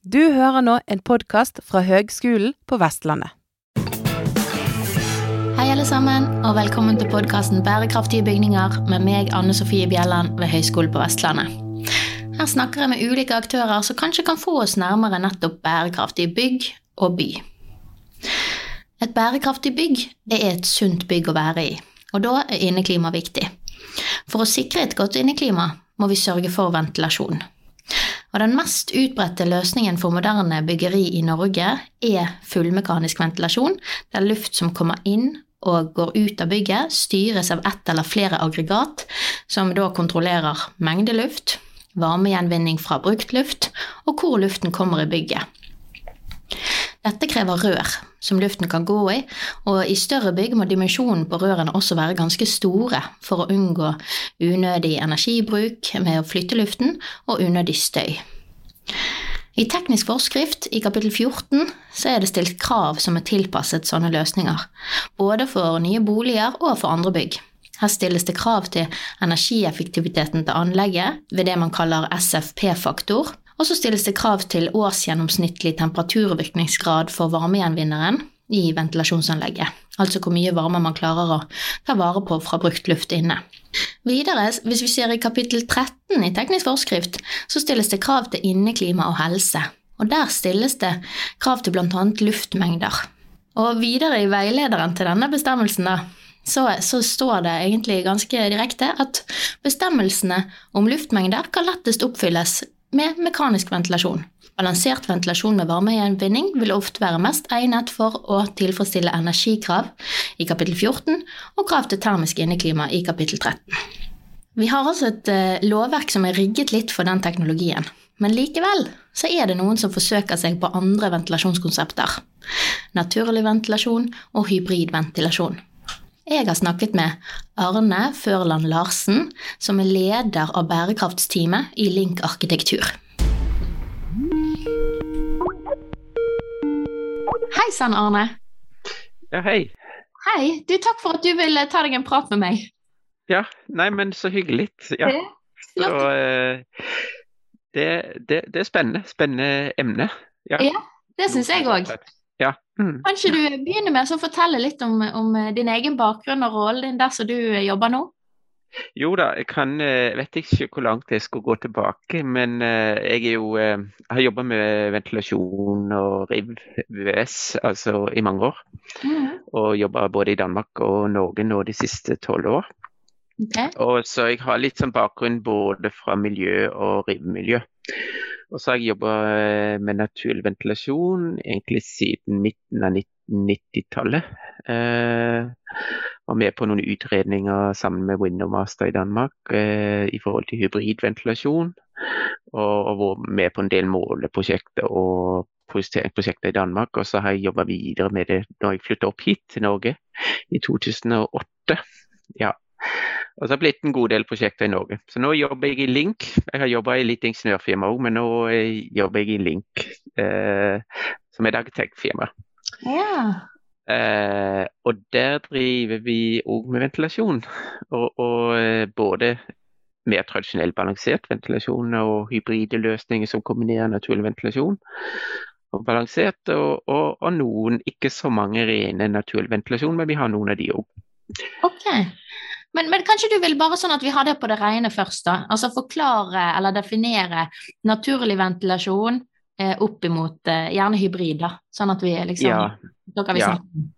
Du hører nå en podkast fra Høgskolen på Vestlandet. Hei alle sammen, og velkommen til podkasten Bærekraftige bygninger med meg, Anne Sofie Bjelland ved Høgskolen på Vestlandet. Her snakker jeg med ulike aktører som kanskje kan få oss nærmere nettopp bærekraftige bygg og by. Et bærekraftig bygg det er et sunt bygg å være i, og da er inneklima viktig. For å sikre et godt inneklima må vi sørge for ventilasjon. Og den mest utbredte løsningen for moderne byggeri i Norge er fullmekanisk ventilasjon, der luft som kommer inn og går ut av bygget, styres av ett eller flere aggregat, som da kontrollerer mengde luft, varmegjenvinning fra brukt luft, og hvor luften kommer i bygget. Dette krever rør som luften kan gå i, og i større bygg må dimensjonen på rørene også være ganske store for å unngå unødig energibruk med å flytte luften og unødig støy. I teknisk forskrift i kapittel 14 så er det stilt krav som er tilpasset sånne løsninger, både for nye boliger og for andre bygg. Her stilles det krav til energieffektiviteten til anlegget ved det man kaller SFP-faktor, og så stilles det krav til årsgjennomsnittlig temperaturvirkningsgrad for varmegjenvinneren i ventilasjonsanlegget, altså hvor mye varme man klarer å ta vare på fra brukt luft inne. Videre, hvis vi ser i kapittel 13 i teknisk forskrift, så stilles det krav til inneklima og helse, og der stilles det krav til bl.a. luftmengder. Og videre i veilederen til denne bestemmelsen, da, så, så, står det egentlig ganske direkte at bestemmelsene om luftmengder kan lettest oppfylles med mekanisk ventilasjon. Balansert ventilasjon med varmegjenvinning vil ofte være mest egnet for å tilfredsstille energikrav i kapittel 14 og krav til termisk inneklima i kapittel 13. Vi har altså et uh, lovverk som er rigget litt for den teknologien, men likevel så er det noen som forsøker seg på andre ventilasjonskonsepter. Naturlig ventilasjon og hybridventilasjon. Jeg har snakket med Arne Førland Larsen, som er leder av bærekraftsteamet i Link arkitektur. Hei sann, Arne. Ja, hei. Hei. Du, takk for at du ville ta deg en prat med meg. Ja, nei, men så hyggelig. Ja. Så, uh, det, det, det, er spennende. Spennende emne. Ja, ja det syns jeg òg. Mm. Kanskje du begynner med å fortelle litt om, om, eh, din egen bakgrunn og rollen din der som du eh, jobber nå? Jo da, jeg kan, eh, vet ikke hvor langt jeg skal gå tilbake. Men jeg, jo, jeg har jobba med ventilasjon og RIV, VVS, altså i mange år. Mm. Og jobba både i Danmark og Norge nå de siste tolv år. Okay. Og så jeg har litt sånn bakgrunn både fra miljø og RIV-miljø. Og så har jeg jobba eh, med naturlig ventilasjon egentlig siden midten av 90-tallet. Eh, var med på noen utredninger sammen med Windowmaster i Danmark eh, i forhold til hybridventilasjon. Og, og var med på en del måleprosjekter og prosjekter i Danmark. Og så har jeg jobba videre med det når jeg flytta opp hit til Norge i 2008. Ja. Og så har det blitt en god del prosjekter i Norge. Så nå jobber jeg i Link. Jeg har jobba i litt ingeniørfirma òg, men nå eh, jobber jeg i Link, eh, som er et arkitektfirma. Ja. Eh, og der driver vi òg med ventilasjon. Og, og eh, både mer tradisjonell balansert ventilasjon og hybride løsninger som kombinerer naturlig ventilasjon. Og balansert, og, og, og noen, ikke så mange rene naturlig ventilasjon, men vi har noen av de òg. Okay. Men, men, kanskje du vil bare sånn at vi har det på det rene først, da. Altså forklare eller definere naturlig ventilasjon eh, opp imot eh, gjerne hybrid, da. Sånn at vi liksom ja. Dere vil ja. snakke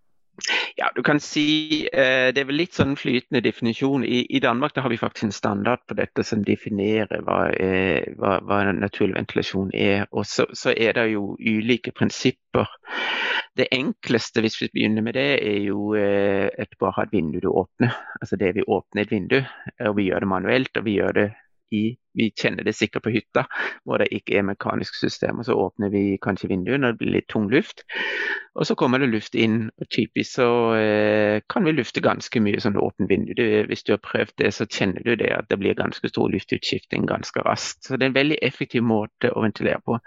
ja, du kan si eh, Det er vel litt sånn flytende definisjon. I, I, Danmark har vi faktisk en standard på dette som definerer hva, eh, hva, hva naturlig ventilasjon er. Og så, så, er det jo ulike prinsipper. Det enkleste, hvis vi begynner med det, er jo eh, et bare ha et vindu du åpner. Altså det vi åpner et vindu, og vi gjør det manuelt. og vi gjør det i Vi kjenner det sikkert på hytta hvor det ikke er mekanisk system. og Så åpner vi kanskje vinduet når det blir litt tung luft. Og så kommer det luft inn. og Typisk så eh, kan vi lufte ganske mye som det åpner vindu. Hvis du har prøvd det, så kjenner du det at det blir ganske stor luftutskifting ganske raskt. Så det er en veldig effektiv måte å ventilere på.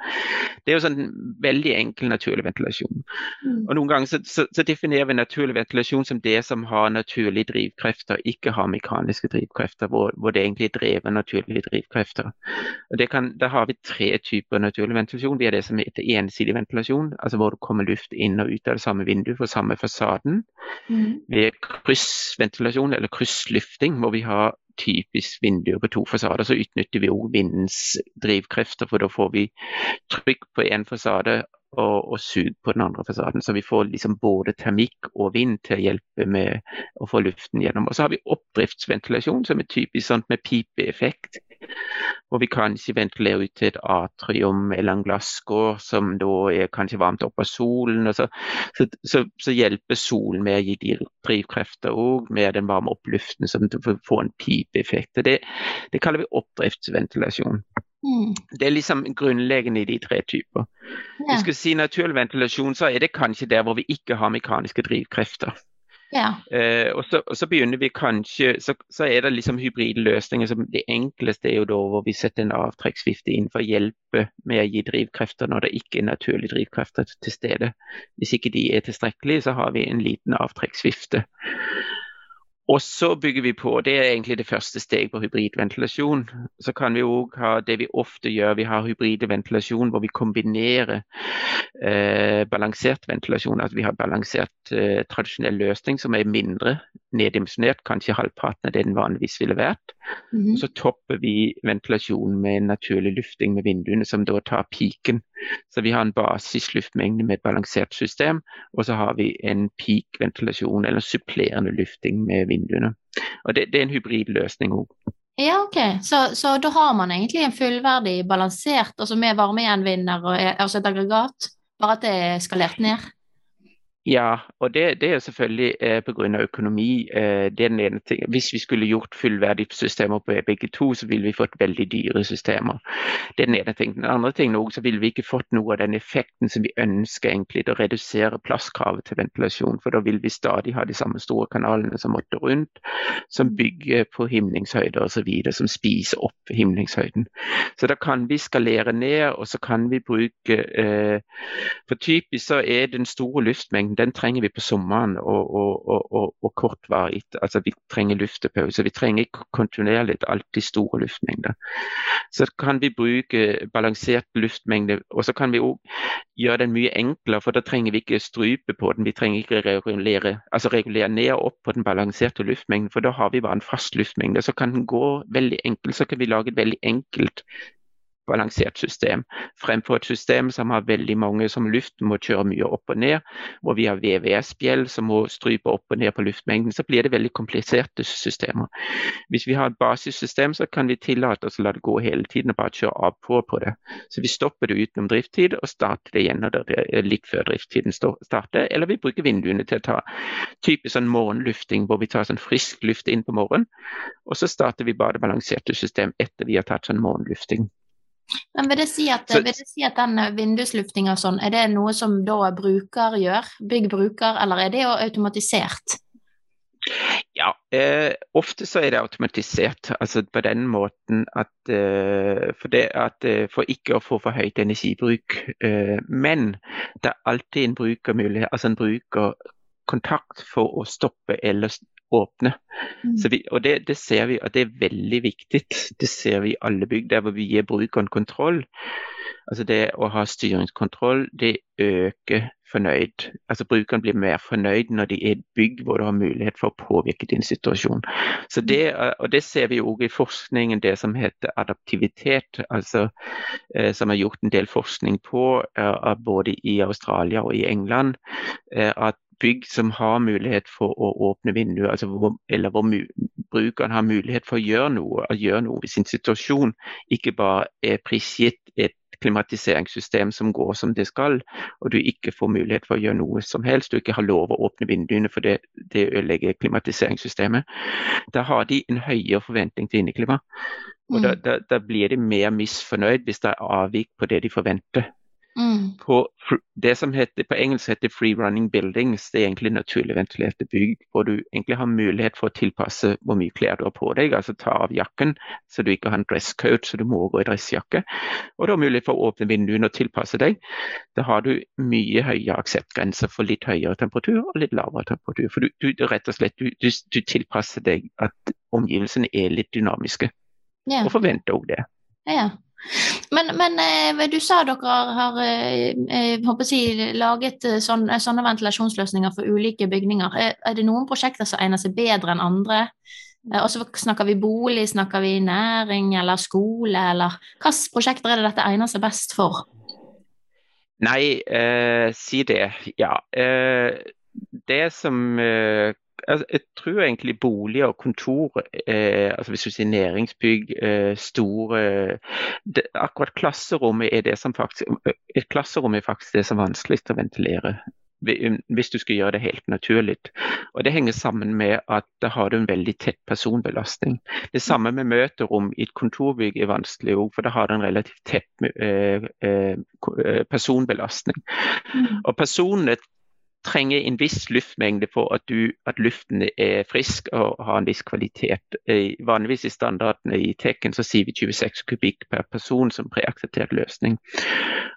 Det er jo sånn veldig enkel naturlig ventilasjon. Mm. Og Noen ganger så, så, så, definerer vi naturlig ventilasjon som det som har naturlige drivkrefter, ikke har mekaniske drivkrefter, hvor, hvor det egentlig er drevet naturlige drivkrefter drivkrefter. Og kan, da har vi tre typer naturlig ventilasjon. Vi har det som heter ensidig ventilasjon, altså hvor det kommer luft inn og ut av det samme vinduet for samme fasaden. Mm. Vi har kryssventilasjon, eller krysslufting, hvor vi har typisk vinduer på to fasader, så utnytter vi òg vindens drivkrefter. For da får vi trykk på én fasade og, og sug på den andre fasaden. Så vi får liksom både termikk og vind til å hjelpe med å få luften gjennom. Og så har vi oppdriftsventilasjon, som er typisk sånn med pipeeffekt. Hvor vi kanskje ventilerer ut til et atrium eller en glasskår som da er kanskje varmt opp av solen. Så, så, så, så, hjelper solen med å gi de drivkrefter òg, med den varme oppluften som får en pipeeffekt. Det, det kaller vi oppdriftsventilasjon. Mm. Det er liksom grunnleggende i de tre typer. Ja. Jeg skal si Naturlig ventilasjon så er det kanskje der hvor vi ikke har mekaniske drivkrefter. Ja. Eh, og, så, og, så, begynner vi kanskje så, så, er det liksom hybride løsninger. som Det enkleste er jo da hvor vi setter en avtrekksvifte inn for å hjelpe med å gi drivkrefter når det ikke er naturlige drivkrefter til stede. Hvis ikke de er tilstrekkelige, så har vi en liten avtrekksvifte. Og så bygger vi på, det er egentlig det første steg på hybridventilasjon. Så kan vi òg ha det vi ofte gjør, vi har hybride ventilasjon hvor vi kombinerer eh, balansert ventilasjon. Altså vi har balansert eh, tradisjonell løsning som er mindre neddimensjonert, kanskje halvparten av det den vanligvis ville vært. Mm -hmm. Så topper vi ventilasjonen med en naturlig lufting med vinduene, som da tar piken. Så vi har en basisluftmengde med et balansert system, og så har vi en peak-ventilasjon eller supplerende lufting med vinduene. Og Det, det er en hybridløsning òg. Ja, ok. Så, så, da har man egentlig en fullverdig balansert, altså med varmegjenvinner og altså et aggregat, bare at det er skalert ned? Ja, og det, det er selvfølgelig eh, pga. økonomi. Eh, det er den ene ting. Hvis vi skulle gjort fullverdige systemer på begge to, så ville vi fått veldig dyre systemer. Det er den ene ting. Den andre tingen også, så ville vi ikke fått noe av den effekten som vi ønsker, egentlig, å redusere plasskravet til ventilasjon. For da vil vi stadig ha de samme store kanalene som måtte rundt, som bygger på himlingshøyder osv., som spiser opp himlingshøyden. Så da kan vi skalere ned, og så kan vi bruke eh, For typisk så er den store luftmengden den trenger vi på sommeren og, og, og, og kortvarig. Altså, vi trenger luftepause. Vi trenger kontinuerlig alltid store luftmengder. Så kan vi bruke balansert luftmengde, og så kan vi òg gjøre den mye enklere, for da trenger vi ikke strupe på den. Vi trenger ikke regulere, altså regulere ned og opp på den balanserte luftmengden, for da har vi bare en fast luftmengde. Så kan den gå veldig enkelt. Så kan vi lage et veldig enkelt balansert system, fremfor et system som har veldig mange som luften må kjøre mye opp og ned, hvor vi har VVS-bjell som må strype opp og ned på luftmengden, så blir det veldig kompliserte systemer. Hvis vi har et basissystem, så kan vi tillate oss å la det gå hele tiden og bare kjøre av på på det. Så vi stopper det utenom drifttid og starter det igjen når det er litt før drifttiden starter, eller vi bruker vinduene til å ta typisk sånn morgenlufting, hvor vi tar sånn frisk luft inn på morgenen, og så starter vi bare det balanserte system etter vi har tatt sånn morgenlufting. Men vil det si at, så, vil det si at den vindusluftinga og sånn, er det noe som da bruker gjør, bygg bruker, eller er det jo automatisert? Ja, eh, ofte så er det automatisert. altså På den måten at, eh, for, det, at, eh, for, ikke å få for høyt energibruk. Eh, men det er alltid en brukermulighet, altså en bruker kontakt for å stoppe eller åpne. Mm. Vi, og det, det, ser vi, og det er veldig viktig. Det ser vi i alle bygg der hvor vi gir brukeren kontroll. Altså det å ha styringskontroll, det øker fornøyd. Altså Brukeren blir mer fornøyd når de er i et bygg hvor du har mulighet for å påvirke din situasjon. Så det, og det ser vi òg i forskningen, det som heter adaptivitet. altså eh, Som er gjort en del forskning på, eh, både i Australia og i England. Eh, at bygg som har mulighet for å åpne vinduer, altså hvor, eller hvor brukeren har mulighet for å gjøre noe, å gjøre noe i sin situasjon, ikke bare er prisgitt et klimatiseringssystem som går som det skal, og du ikke får mulighet for å gjøre noe som helst, du ikke har lov å åpne vinduene for det, det ødelegger klimatiseringssystemet. Da har de en høyere forventning til inneklima. Og da, mm. da, da blir de mer misfornøyd hvis det er avvik på det de forventer. Mm. På det som heter, på engelsk heter free running buildings, det er egentlig naturlig ventilerte bygg. Hvor du egentlig har mulighet for å tilpasse hvor mye klær du har på deg. Altså ta av jakken, så du ikke har en dresscoat, så du må gå i dressjakke. Og du har mulighet for å åpne vinduene og tilpasse deg. Da har du mye høyere akseptgrenser for litt høyere temperatur og litt lavere temperatur. For du, du rett og slett du, du, du tilpasser deg at omgivelsene er litt dynamiske. Yeah. Og forventer òg det. Ja. Men, men eh, du sa dere har eh, si, laget sånne, sånne, ventilasjonsløsninger for ulike bygninger. Er, er, det noen prosjekter som egner seg bedre enn andre? Og så snakker vi bolig, snakker vi næring eller skole, eller hvilke prosjekter er det dette egner seg best for? Nei, eh, si det. Ja. Eh, det som eh, altså, jeg tror egentlig boliger og kontor, eh, altså hvis du sier næringsbygg, eh, store det, Akkurat klasserommet er det som faktisk Et klasserom er faktisk det som er vanskeligst å ventilere. Hvis du skal gjøre det helt naturlig. Og Det henger sammen med at da har du en veldig tett personbelastning. Det samme med møterom i et kontorbygg er vanskelig òg, for da har du en relativt tett eh, eh, eh personbelastning. Mm. Og personene trenger en viss luftmengde for at, du, at, luften er frisk og har en viss kvalitet. Vanligvis i standardene i Tekken så sier vi 26 kubikk per person som preakseptert løsning.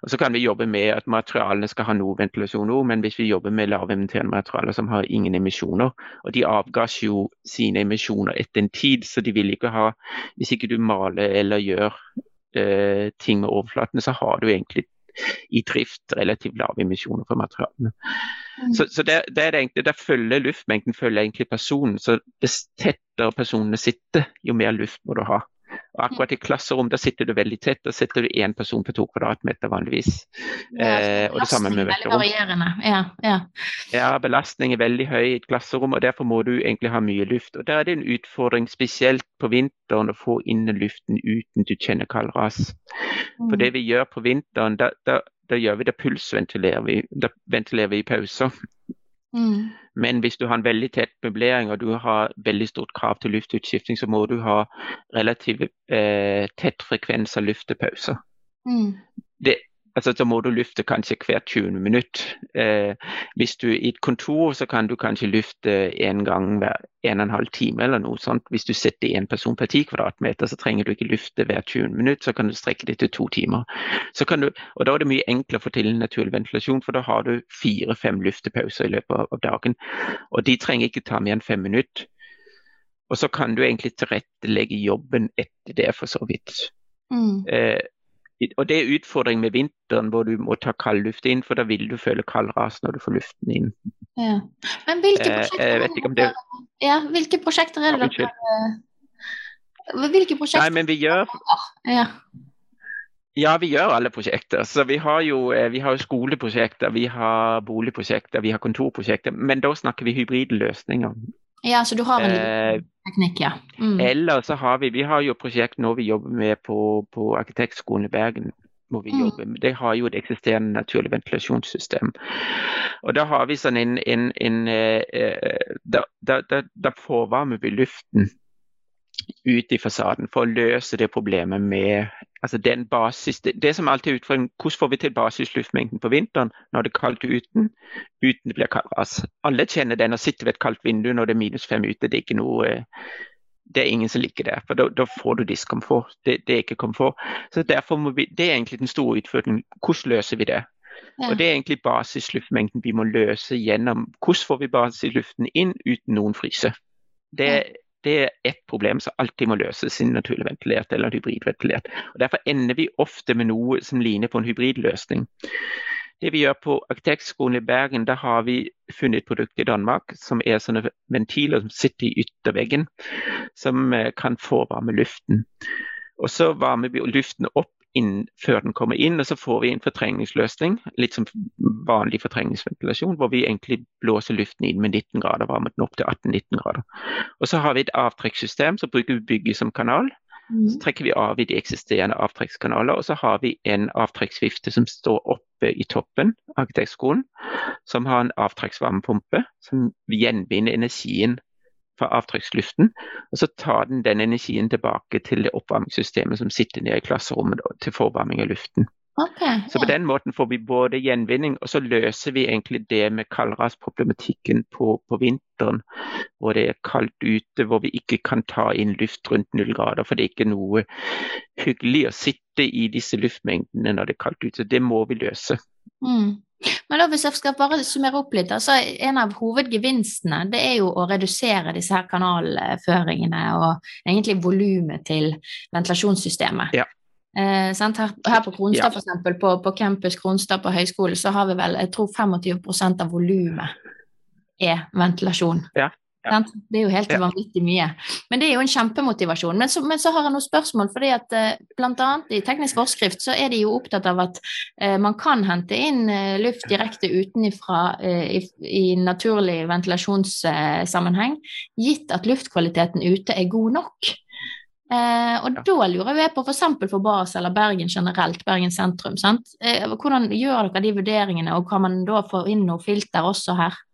Og Så kan vi jobbe med at materialene skal ha noe ventilasjon òg, men hvis vi jobber med lavemitterende materialer som har ingen emisjoner, og de avgass jo sine emisjoner etter en tid, så de vil ikke ha Hvis ikke du maler eller gjør eh, ting med overflatene, så har du egentlig i drift relativt lave emisjoner for materialene. Mm. Så, så der, der, egentlig, der, følger luftmengden følger egentlig personen. Så dess tettere personene sitter, jo mer luft må du ha. Og akkurat i klasserom der sitter du veldig tett. Da sitter du én person på to kvadratmeter vanligvis. Eh, og det samme med vekkerom. Ja, ja. ja, belastning er veldig høy i et klasserom, og derfor må du egentlig ha mye luft. Og Der er det en utfordring spesielt på vinteren å få inn luften uten du kjenner kald ras. For det mm. vi gjør på vinteren, da, da, da gjør vi det pulsventilerer vi. Da ventilerer vi i pauser. Mm. Men hvis du har en veldig tett møblering og du har veldig stort krav til luftutskifting, så må du ha relativt eh, tett frekvens av luftepauser. Mm. Det, altså, så må du lufte kanskje hvert 20 minutt. Eh, hvis du er i et kontor, så kan du kanskje lufte en gang hver en og en halv time eller noe sånt. Hvis du setter én person per 10 kvadratmeter, så trenger du ikke lufte hvert 20 minutt, så kan du strekke det til to timer. Du, og Da er det mye enklere å få til en naturlig ventilasjon, for da har du fire-fem luftepauser i løpet av dagen. Og de trenger ikke ta mer enn fem minutter. Og så kan du egentlig tilrettelegge jobben etter det, for så vidt. Mm. Eh, og Det er utfordring med vinteren hvor du må ta kald luft inn, for da vil du føle kald ras når du får luften inn. Ja. Men hvilke eh, prosjekter, eh, det... ja, hvilke prosjekter er det dere Hvilke prosjekter Nei, men vi gjør ja. ja. vi gjør alle prosjekter. Så vi har jo eh, vi har skoleprosjekter, vi har boligprosjekter, vi har kontorprosjekter. Men da snakker vi hybridløsninger. Ja, så du har en eh, teknikk, ja. Mm. Eller så har vi Vi har jo prosjekt nå vi jobber med på, på Arkitektskolen i Bergen. Hvor vi mm. jobber med. Det har jo et eksisterende naturlig ventilasjonssystem. Og da har vi sånn en, en, en eh, da, da, da, da forvarmer vi luften ut i fasaden for å løse det problemet med altså den basis, det, det som alltid er utfordringen, Hvordan får vi til basisluftmengden på vinteren når det er kaldt uten, uten det blir kaldras? Alle kjenner den og sitter ved et kaldt vindu når det er minus fem ute. Det er ikke noe det er ingen som liker det, for da, da får du diskomfort. Det, det, er ikke komfort. Så derfor må vi, Det er egentlig den store utfordringen. Hvordan løser vi det? Ja. Og Det er egentlig basisluftmengden vi må løse gjennom hvordan får vi basisluften inn uten noen fryse. Det, det er et problem som alltid må løses innen naturlig ventilert eller hybridventilert. Og Derfor ender vi ofte med noe som ligner på en hybridløsning. Det vi gjør på Arkitektskolen i Bergen, da har vi funnet et produkt i Danmark som er sånne ventiler som sitter i ytterveggen, som eh, kan forvarme luften. Og Så varmer vi luften opp inn, før den kommer inn. Og så får vi en fortrengningsløsning, litt som vanlig fortrengningsventilasjon, hvor vi egentlig blåser luften inn med 19 grader, varmer den opp til 18-19 grader. Og så har vi et avtrekkssystem, så bruker vi bygget som kanal. Så mm. trekker vi av i de eksisterende avtrekkskanaler, og så har vi en avtrekksvifte som står oppe i toppen av arkitektskolen, som har en avtrekksvarmepumpe som gjenvinner energien fra avtrykksluften, Og så tar den den energien tilbake til det oppvarmingssystemet som sitter nede i klasserommet til forvarming av luften. Okay, så på den måten får vi både gjenvinning, og så løser vi egentlig det med kaldrasproblematikken på, på vinteren. Hvor det er kaldt ute, hvor vi ikke kan ta inn luft rundt null grader. For det er ikke noe hyggelig å sitte i disse luftmengdene når det er kaldt ute. Så det må vi løse. Mm. Men da, hvis jeg skal bare summere opp litt, altså En av hovedgevinstene det er jo å redusere disse her kanalføringene og egentlig volumet til ventilasjonssystemet. Ja. Eh, her, her, på Kronstad, ja. eksempel, på, på campus Kronstad på høyskole, så har vi vel jeg tror 25% av volumet er ventilasjon. Ja. Ja. Det er jo helt vanvittig mye. Men det er jo en kjempemotivasjon. Men så, men så har jeg noen spørsmål, fordi at eh, bl.a. i teknisk forskrift så er de jo opptatt av at eh, man kan hente inn eh, luft direkte utenfra eh, i, i, naturlig ventilasjonssammenheng, gitt at luftkvaliteten ute er god nok. Eh, og ja. da lurer jeg på f.eks. For, for Bas eller Bergen generelt, Bergen sentrum. Eh, hvordan gjør dere de vurderingene, og kan man da få inn noe filter også her?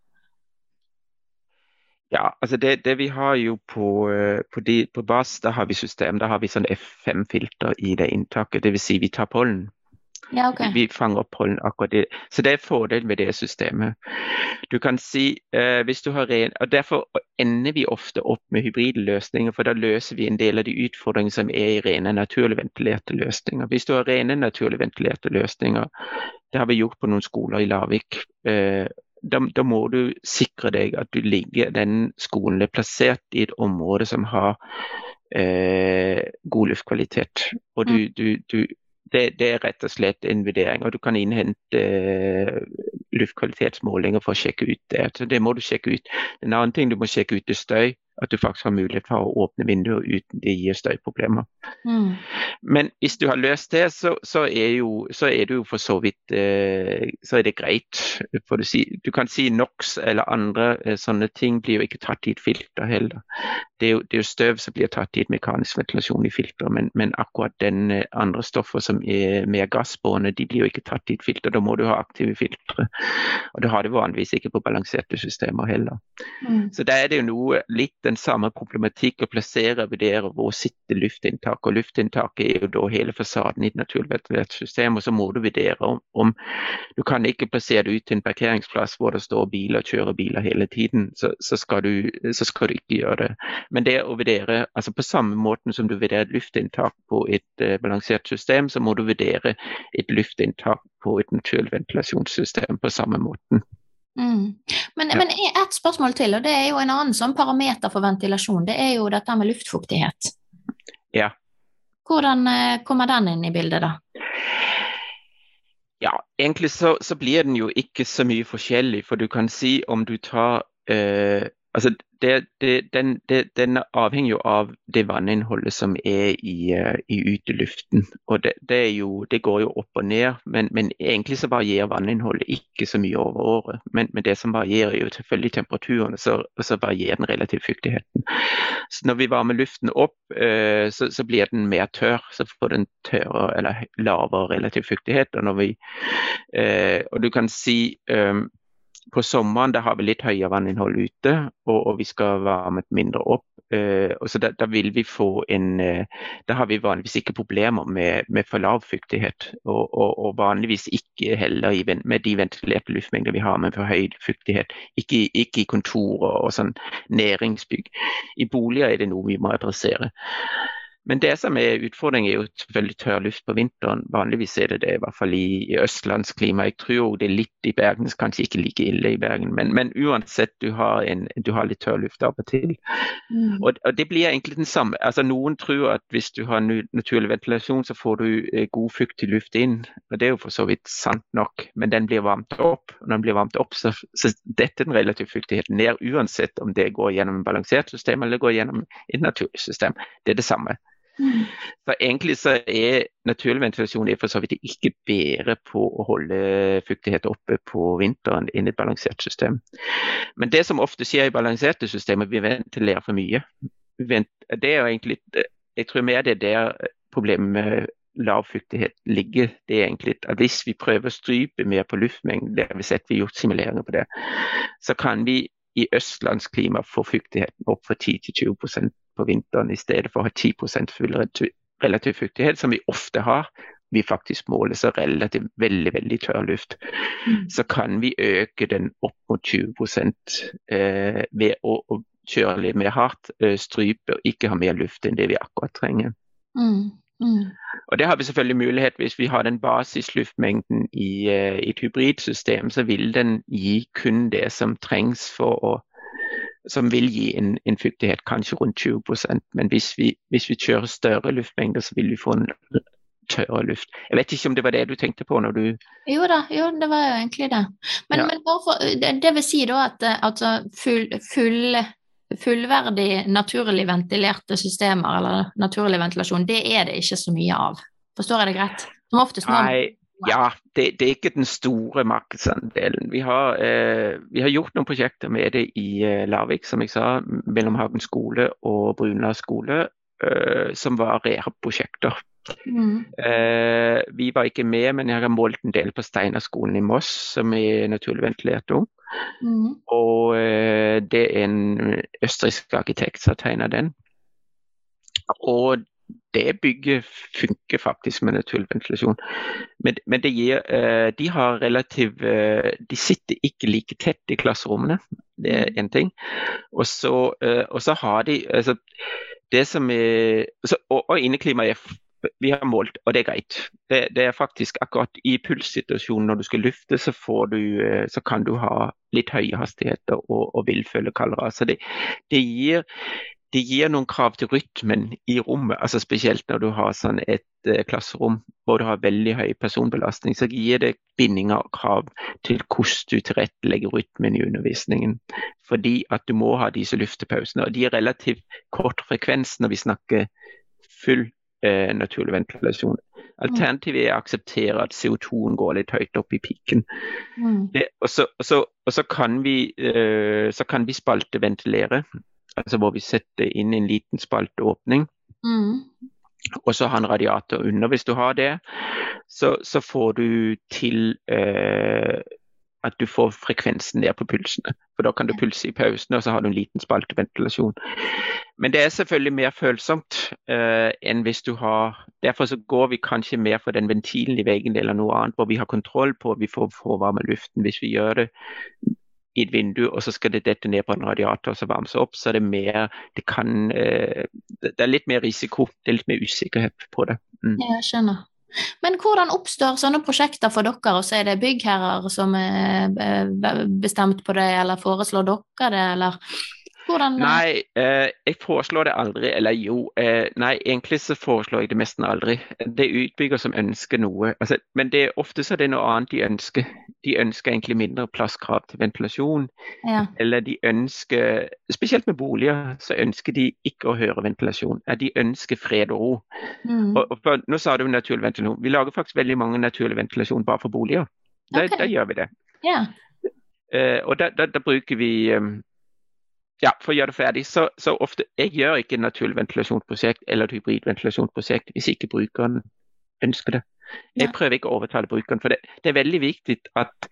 Ja, altså det, det, vi har jo på, øh, på, de, på BAS, da har vi system. Da har vi sånn F5-filter i det inntaket. Dvs. Si vi tar pollen. Ja, okay. Vi fanger opp pollen akkurat det. Så det er fordelen med det systemet. Du kan si uh, hvis du har ren, og Derfor ender vi ofte opp med hybride løsninger, for da løser vi en del av de utfordringene som er i rene naturlig ventilerte løsninger. Hvis du har rene naturlig ventilerte løsninger, det har vi gjort på noen skoler i Lavik. Uh, da, da, må du sikre deg at du ligger, den skolen er plassert i et område som har eh, god luftkvalitet. Og du, mm. du, du, det, det, er rett og slett en vurdering. Og du kan innhente eh, luftkvalitetsmålinger for å sjekke ut det. Så det må du sjekke ut. En annen ting du må sjekke ut er støy at du faktisk har mulighet for å åpne vinduer uten det gir støyproblemer. Mm. Men hvis du har løst det, så, så, er, jo, så er, det jo for så vidt eh, så er det greit. Du, si. du, kan si NOx eller andre eh, sånne ting blir jo ikke tatt i et filter heller. Det er, jo, det er jo støv som blir tatt i et mekanisk ventilasjon i filter, men, men akkurat den eh, andre stoffer som er mer gassbårne, de blir jo ikke tatt i et filter. Da må du ha aktive filtre. Og det har det vanligvis ikke på balanserte systemer heller. Mm. Så da er det jo noe litt den samme problematikk å plassere og vurdere hvor sitter luftinntaket. Og luftinntaket er jo da hele fasaden i et naturventilert system. Og så må du vurdere om, om, Du kan ikke plassere det ut til en parkeringsplass hvor det står biler og kjører biler hele tiden. Så, så, skal, du, så skal, du, ikke gjøre det. Men det å vurdere, altså på samme måten som du vurderer et luftinntak på et uh, balansert system, så må du vurdere et luftinntak på et naturventilasjonssystem på samme måten. Mm. Men, ja. men ett spørsmål til, og det er jo en annen sånn parameter for ventilasjon. Det er jo dette med luftfuktighet. Ja. Hvordan eh, kommer den inn i bildet, da? Ja, egentlig så, så blir den jo ikke så mye forskjellig. For du kan si om du tar eh, Altså, det, det, den, det, den, avhenger jo av det vanninnholdet som er i, uh, i uteluften. Og jo, det, går jo opp og ned, men, men, egentlig så varierer vanninnholdet ikke så mye over året. Men, men det som varierer, er jo selvfølgelig temperaturen, og så, så varierer den relative fuktigheten. Så når vi varmer luften opp, uh, så, så, blir den mer tørr. Så får den tørre eller lavere relativ fuktighet. Og, vi, uh, og du kan si på sommeren da har vi litt høyere vanninnhold ute, og, og vi skal varme mindre opp. Uh, og så da, da, vil vi få en uh, Da har vi vanligvis ikke problemer med, med for lav fuktighet. Og, og, og vanligvis ikke heller i, med de ventilerte luftmengder vi har, men for høy fuktighet. Ikke, ikke i kontorer og sånn næringsbygg. I boliger er det noe vi må adressere. Men det som er utfordringen, er jo selvfølgelig tørr luft på vinteren. Vanligvis er det det, i hvert fall i, i østlandsklima. Jeg tror det er litt i Bergen, så kanskje ikke like ille i Bergen. Men, men uansett, du har, en, du har, litt tørr luft av og til. Mm. Og, og, det blir egentlig den samme. Altså, noen tror at hvis du har naturlig ventilasjon, så får du eh, god fuktig luft inn. Og det er jo for så vidt sant nok, men den blir varmt opp. Og når den blir varmt opp, så, så detter den relative fuktigheten ned, uansett om det går gjennom et balansert system eller går gjennom et naturlig system. Det er det samme. Så egentlig så er naturlig ventilasjon er for så vidt ikke bedre på å holde fuktighet oppe på vinteren enn et balansert system. Men det som ofte skjer i balanserte systemer, vi ventilerer for mye. Det er egentlig, jeg tror mer det er der problemet med lav fuktighet ligger. Det er egentlig at Hvis vi prøver å strype mer på luftmengden, det har vi sett vi har gjort simuleringer på det, så kan vi i østlandsklima få fuktigheten opp fra 10 20 på vinteren i stedet for å ha 10% full relativ fuktighet, som vi ofte har. Vi faktisk måler så relativt veldig veldig tørr luft. Mm. Så kan vi øke den opp mot 20 eh, ved å, å, kjøre litt mer hardt, eh, strype og ikke ha mer luft enn det vi akkurat trenger. Mm. Mm. Og Det har vi selvfølgelig mulighet hvis vi har den basisluftmengden i, uh, i et hybridsystem, så vil den gi kun det som trengs for å som vil gi en, en fuktighet kanskje rundt 20% Men hvis vi, hvis vi, kjører større luftmengder, så vil vi få en tørre luft. Jeg vet ikke om det var det du tenkte på når du Jo da, jo, det var jo egentlig det. Men, Ja. men hvorfor, det, det vil si da at eh, altså, full, full, fullverdig naturlig ventilerte systemer, eller naturlig ventilasjon, det er det ikke så mye av. Forstår jeg det greit? Som oftest når ja, det, det er ikke den store markedsandelen. Vi har, eh, vi har gjort noen prosjekter med det i eh, Larvik, som jeg sa, mellom Hagen skole og Brunland skole, eh, som var rehab-prosjekter. mm, Eh, vi var ikke med, men jeg har målt en del på Steinerskolen i Moss, som er naturlig ventilert ung. mm, Og eh, det er en østerriksk arkitekt som har tegna den. Og det bygget funker faktisk med naturventilasjon. Men, men det gir, eh, de har relativ eh, De sitter ikke like tett i klasserommene, det er én ting. Og så, eh, og så har de altså, Det som er så, Og, og inneklimaet er vi har målt, og det er greit. Det, det er faktisk akkurat i pulssituasjonen når du skal lufte, så, får du, så kan du ha litt høye hastigheter og, og vil føle kaldere. Så det, det, gir, det gir noen krav til rytmen i rommet, altså spesielt når du har sånn et eh, klasserom hvor du har veldig høy personbelastning, så gir det bindinger og krav til hvordan du tilrettelegger rytmen i undervisningen. Fordi at du må ha disse luftepausene. Og de er relativt kort frekvens når vi snakker full eh, naturlig ventilasjon. Alternativet er å akseptere at CO2-en går litt høyt opp i piken. mm, Det, og, så, og, så, og så, kan vi, eh, så kan vi spalteventilere, altså hvor vi setter inn en liten spalteåpning. mm, Og så ha en radiator under. Hvis du har det, så, så får du til eh, at du får frekvensen ned på pulsene. For da kan du pulse i pausen, og så har du en liten spalteventilasjon. Men det er selvfølgelig mer følsomt eh, enn hvis du har Derfor så går vi kanskje mer for den ventilen i veggen eller noe annet, hvor vi har kontroll på vi får forvarme luften. Hvis vi gjør det i et vindu, og så skal det dette ned på en radiator og så varmes opp, så det er mer Det kan eh, Det er litt mer risiko, det er litt mer usikkerhet på det. Mm. jeg skjønner. Men hvordan oppstår sånne prosjekter for dere, og så er det byggherrer som er eh, bestemt på det, eller foreslår dere det, eller hvordan Nei, eh, jeg foreslår det aldri. Eller jo, eh, nei, egentlig så foreslår jeg det nesten aldri. Det er utbygger som ønsker noe. Altså, men det ofte så er det noe annet de ønsker. De ønsker egentlig mindre plasskrav til ventilasjon. Ja. Eller de ønsker, spesielt med boliger, så ønsker de ikke å høre ventilasjon. De ønsker fred og ro. Mm. Og, og for, nå sa du naturlig ventilasjon. Vi lager faktisk veldig mange naturlig ventilasjon bare for boliger. Da, okay. gjør vi det. ja. Eh, og da, bruker vi eh, Ja, for å gjøre det ferdig, så, så ofte Jeg gjør ikke et naturlig ventilasjonsprosjekt eller et hybridventilasjonsprosjekt hvis ikke brukeren ønsker det. Jeg prøver ikke å overtale brukeren, for det, det er veldig viktig at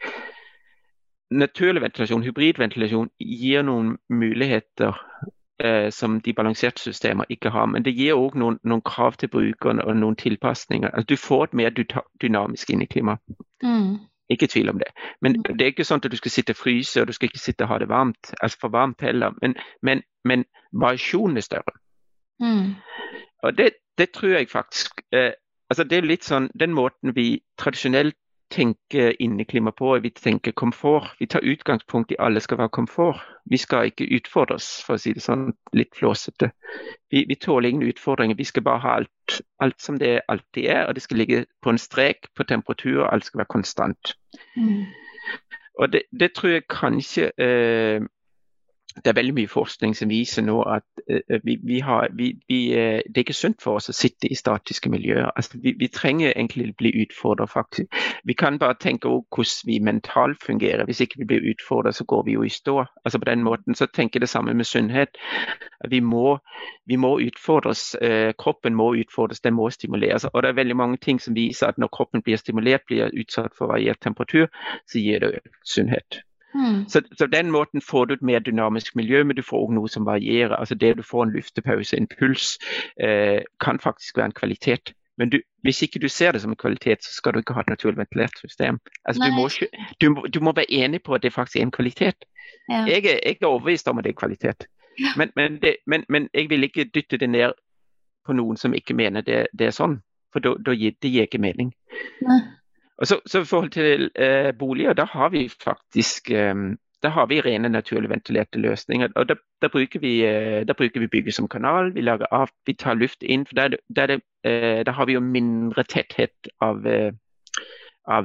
naturlig ventilasjon, hybridventilasjon, gir noen muligheter eh, som de balanserte systemer ikke har. Men det gir òg noen, noen krav til brukeren og noen tilpasninger. Altså, du får et mer dynamisk inneklima. Mm. Ikke tvil om det. Men det er ikke sånn at du skal sitte og fryse, og du skal ikke sitte og ha det varmt, altså for varmt heller. Men, men, men variasjonen er større. Mm. Og det, det tror jeg faktisk eh, altså Det er litt sånn den måten vi tradisjonelt tenker inneklima på, vi tenker komfort. Vi tar utgangspunkt i alle skal være komfort. Vi skal ikke utfordres, for å si det sånn litt flåsete. Vi, vi tåler ingen utfordringer. Vi skal bare ha alt, alt som det alltid er, og det skal ligge på en strek på temperatur, og alt skal være konstant. Mm. Og det, det tror jeg kanskje eh, Det er veldig mye forskning som viser nå at uh, vi, vi har, vi, eh, det er ikke sunt for oss å sitte i statiske miljøer. Altså, vi, trenger egentlig å bli utfordret, faktisk. Vi kan bare tenke over hvordan vi mentalt fungerer. Hvis ikke vi blir utfordret, så går vi jo i stå. Altså På den måten så tenker jeg det samme med sunnhet. Vi må, må utfordres. Uh, kroppen må utfordres, den må stimuleres. Og det er veldig mange ting som viser at når kroppen blir stimulert, blir utsatt for variert temperatur, så gir det sunnhet. Mm. Så, så den måten får du et mer dynamisk miljø, men du får også noe som varierer. Altså Det du får en luftepause, en puls, eh, kan faktisk være en kvalitet. Men du, hvis ikke du ser det som en kvalitet, så skal du ikke ha et naturlig ventilert system. Altså du må, du, må- du må være enig på at det faktisk er en kvalitet. Ja. Jeg er, jeg er overbevist om at det er kvalitet. Men, men, det, men, men jeg vil ikke dytte det ned på noen som ikke mener det, det er sånn. For da, gir det gir ikke mening. Nei. Og så, så I forhold til eh, boliger, da har vi faktisk eh, da har vi rene, naturlig ventilerte løsninger. og Da, da, bruker, vi, da bruker, vi, bygget som kanal. Vi, av, vi tar luft inn. for der, der, der, har vi jo mindre tetthet av, av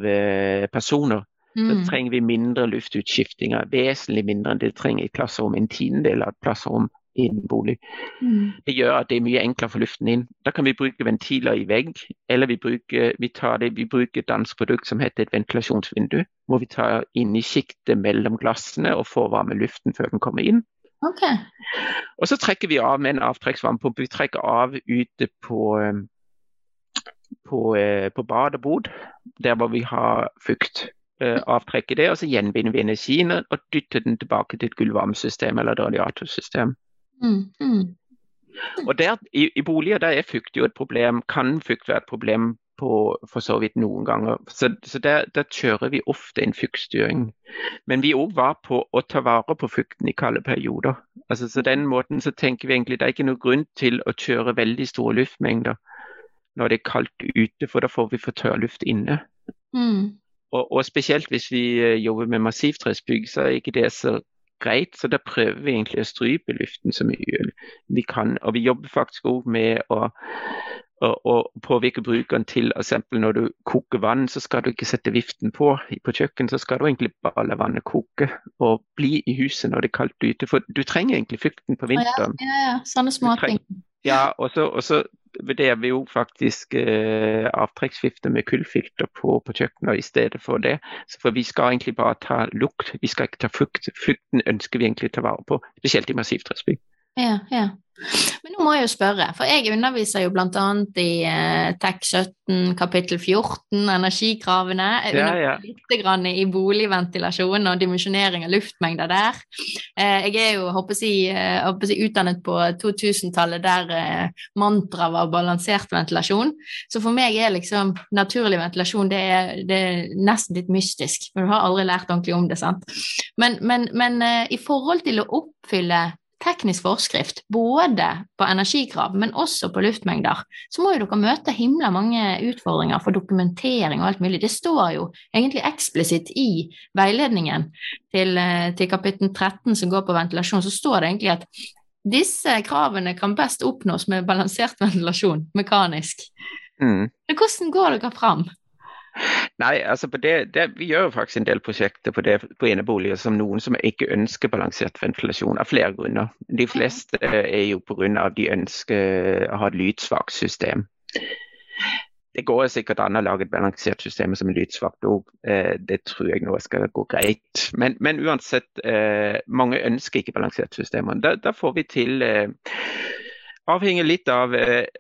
personer. Mm. Så trenger vi mindre luftutskiftinger. Vesentlig mindre enn det trenger i klasserom. En tiendedel av et klasserom en bolig. Mm. Det gjør at det er mye enklere få luften inn. Da kan vi bruke ventiler i vegg, eller vi bruker, vi det, vi bruker et dansk produkt som heter et ventilasjonsvindu. Hvor vi tar inn i sjiktet mellom glassene og får varme luften før den kommer inn. Okay. Og så trekker vi av med en avtrekksvarmepumpe. Vi trekker av ute på, eh, på, eh, på bad og bod, der hvor vi har fukt. Eh, avtrekke det, og så gjenvinner vi energien og dytter den tilbake til et gulvvarmesystem eller et radiatorsystem. Mm, mm. Og der, i, i, boliger der er fukt jo et problem, kan fukt være et problem på for så vidt noen ganger. Så, så der, der, kjører vi ofte en fuktstyring. Men vi òg var på å ta vare på fukten i kalde perioder. Altså, så den måten så tenker vi egentlig det er ikke noen grunn til å kjøre veldig store luftmengder når det er kaldt ute, for da får vi for tørr luft inne. Mm. Og, og, spesielt hvis vi eh, jobber med massivtresbygg, så er ikke det så greit. Så da prøver vi egentlig å strype luften så mye vi kan. Og vi jobber faktisk òg med å, å, å, påvirke brukeren til f.eks. når du koker vann, så skal du ikke sette viften på. På kjøkken så skal du egentlig bare la vannet koke og bli i huset når det er kaldt ute. For du trenger egentlig fukten på vinteren. Ja, ja, ja. Sånne småting. Ja, og så vurderer vi jo faktisk eh, avtrekksvifte med kullfilter på, på kjøkkenet i stedet for det. Så for Vi skal egentlig bare ta lukt, vi skal ikke ta fukt. Fukten ønsker vi egentlig å ta vare på, spesielt i massivtresbygg. Ja, ja. Men nå må jeg jo spørre, for jeg underviser jo bl.a. i eh, TEK 17 kapittel 14, energikravene. Jeg ja, ja. litt grann i boligventilasjon og dimensjonering av luftmengder der. Eh, jeg er jo håper jeg, håper jeg, utdannet på 2000-tallet der eh, mantraet var balansert ventilasjon. Så for meg er liksom naturlig ventilasjon det er, det er nesten litt mystisk, for du har aldri lært ordentlig om det. sant? Men, men, men eh, i forhold til å oppfylle teknisk forskrift, både på energikrav, men også på luftmengder, så må jo dere møte himla mange utfordringer for dokumentering og alt mulig. Det står jo egentlig eksplisitt i veiledningen til, eh, til kapittel 13 som går på ventilasjon, så står det egentlig at disse kravene kan best oppnås med balansert ventilasjon, mekanisk. Mm. Hvordan går dere fram? Nei, altså det, det, vi gjør jo faktisk en del prosjekter på, det, på eneboliger som noen som ikke ønsker balansert ventilasjon, av flere grunner. De fleste er jo pga. de ønsker å ha et lydsvakt system. Det går sikkert an å lage et balansert system som er lydsvakt òg. Eh, det tror jeg nå skal gå greit. Men, men uansett, mange ønsker ikke balansert system. Da, da får vi til Avhenger litt av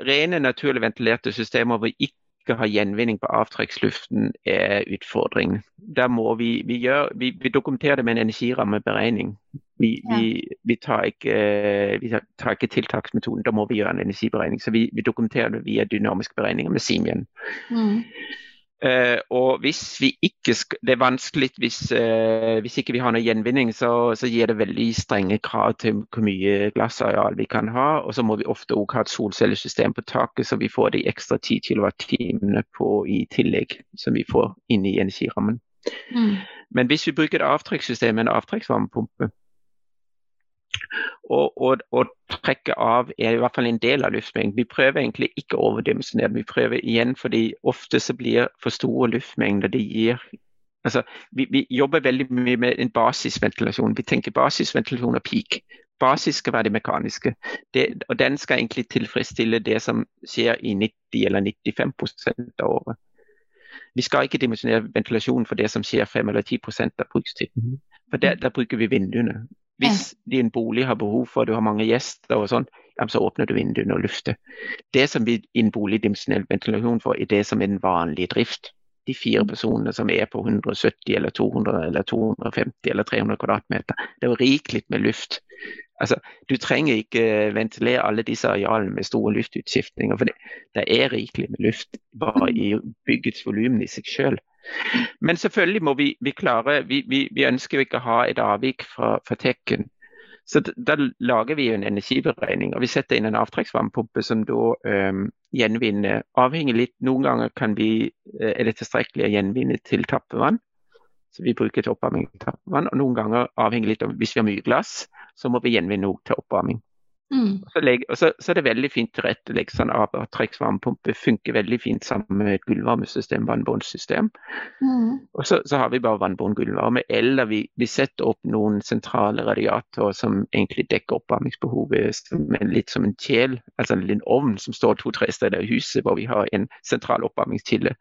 rene, naturlig ventilerte systemer hvor ikke skal ha gjenvinning på avtrekksluften, er utfordring. Der må vi, vi, gjør, vi, vi dokumenterer det med en energirammeberegning. Vi, ja. vi tar, ikke, tar, ikke, tiltaksmetoden, da må vi gjøre en energiberegning. Så vi, dokumenterer det via dynamiske beregninger med Simien. Mm. Uh, og hvis vi ikke Det er vanskelig hvis, uh, hvis ikke vi har noe gjenvinning, så, så, gir det veldig strenge krav til hvor mye glassareal vi kan ha. Og så må vi ofte også ha et solcellesystem på taket, så vi får de ekstra 10 kWt i tillegg som vi får inn i energirammen. Mm. Men hvis vi bruker et avtrekkssystem med en avtrekksvarmepumpe, og, og, og, trekke av er i hvert fall en del av luftmengden. Vi prøver egentlig ikke å overdimensjonere. Vi prøver igjen fordi ofte så blir for store luftmengder det gir altså, vi, vi, jobber veldig mye med en basisventilasjon. Vi tenker basisventilasjon og peak. Basis skal være det mekaniske. Det, og den skal egentlig tilfredsstille det som skjer i 90 eller 95 av året. Vi skal ikke dimensjonere ventilasjonen for det som skjer 5 eller 10% av brukstiden. For der, der bruker vi vinduene. Hvis din bolig har behov for du har mange gjester, og sånn, så åpner du vinduene og lufter. Det som vi i en bolig dimensjonell ventilasjon for, er det som er den vanlige drift. De fire mm. personene som er på 170 eller 200 eller 250 eller 300 kvadratmeter. Det er jo rikelig med luft. Altså, du trenger ikke ventilere alle disse arealene med store luftutskiftninger, for det, det er rikelig med luft bare i byggets volum i seg selv. Men selvfølgelig må vi, vi klare vi, vi, vi, ønsker ikke å ha et avvik fra, fra tekken. Så da lager vi en energiberegning, og vi setter inn en avtrekksvarmepumpe som da øh, gjenvinner Avhengig litt, noen ganger kan vi, eh, er det tilstrekkelig å gjenvinne til tappevann. Så vi bruker til oppvarming tappevann. Og noen ganger, avhengig litt av hvis vi har mye glass, så må vi gjenvinne til oppvarming. Mm. Så, legge, og så, så er det veldig fint tilrettelagt. Sånn avtrekksvarmepumpe funker veldig fint sammen med et gulvvarmesystem, vannbåndsystem. Mm. Og så, så har vi bare vannbånd gulvvarme, eller vi, vi setter opp noen sentrale radiatorer som egentlig dekker oppvarmingsbehovet litt som en kjel, altså en liten ovn som står to-tre steder i huset hvor vi har en sentral oppvarmingskilde.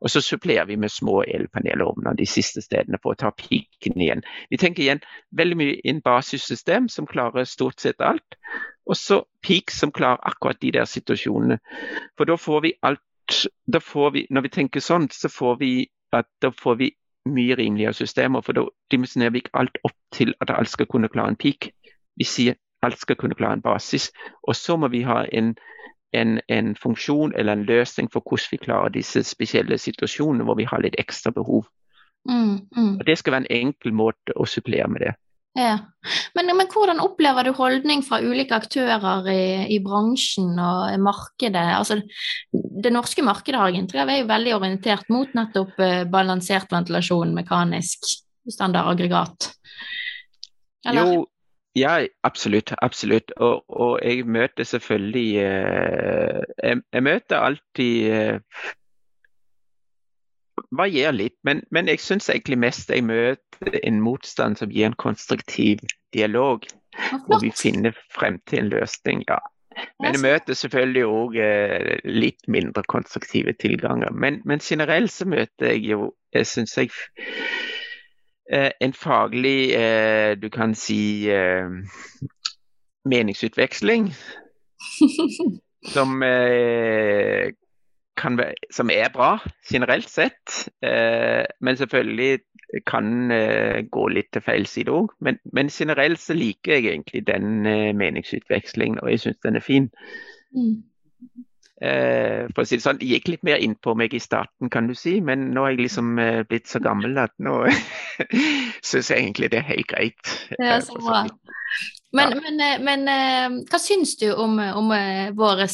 Og så supplerer vi med små elpanelovner de siste stedene for å ta piken igjen. Vi tenker igjen veldig mye inn basissystem som klarer stort sett alt. Og så peak som klarer akkurat de der situasjonene. For da får vi alt da får vi, Når vi tenker sånn, så får vi at da får vi mye rimeligere systemer. For da dimensjonerer vi ikke alt opp til at alt skal kunne klare en peak. Vi sier alt skal kunne klare en basis. Og så må vi ha en en, en, funksjon eller en løsning for hvordan vi klarer disse spesielle situasjonene hvor vi har litt ekstra behov. Mm, mm. Og Det skal være en enkel måte å supplere med det. Ja. Men, men, hvordan opplever du holdning fra ulike aktører i, i bransjen og markedet? Altså, det norske markedet har jeg er jo veldig orientert mot nettopp eh, balansert ventilasjon, mekanisk standardaggregat. Eller? Jo, ja, absolutt. absolutt. Og, og jeg møter selvfølgelig eh, jeg, jeg, møter alltid eh, Varierer litt, men, men jeg syns egentlig mest jeg møter en motstand som gir en konstruktiv dialog. Hvor vi finner frem til en løsning. ja. Men jeg møter selvfølgelig òg eh, litt mindre konstruktive tilganger. Men, men generelt så møter jeg jo jeg synes jeg en faglig, eh, du kan si, eh, meningsutveksling. som, kan, som er bra generelt sett. men selvfølgelig kan gå litt til feil side òg. Men, men, generelt så liker jeg egentlig den meningsutvekslingen, og jeg syns den er fin. Mm. Eh, for å si det sånn, gikk litt mer innpå meg i starten, kan du si, men nå er jeg liksom eh, blitt så gammel at nå syns jeg egentlig det er helt greit. Det er så bra. Men, ja. men, eh, men, eh, hva syns du om, om eh, våre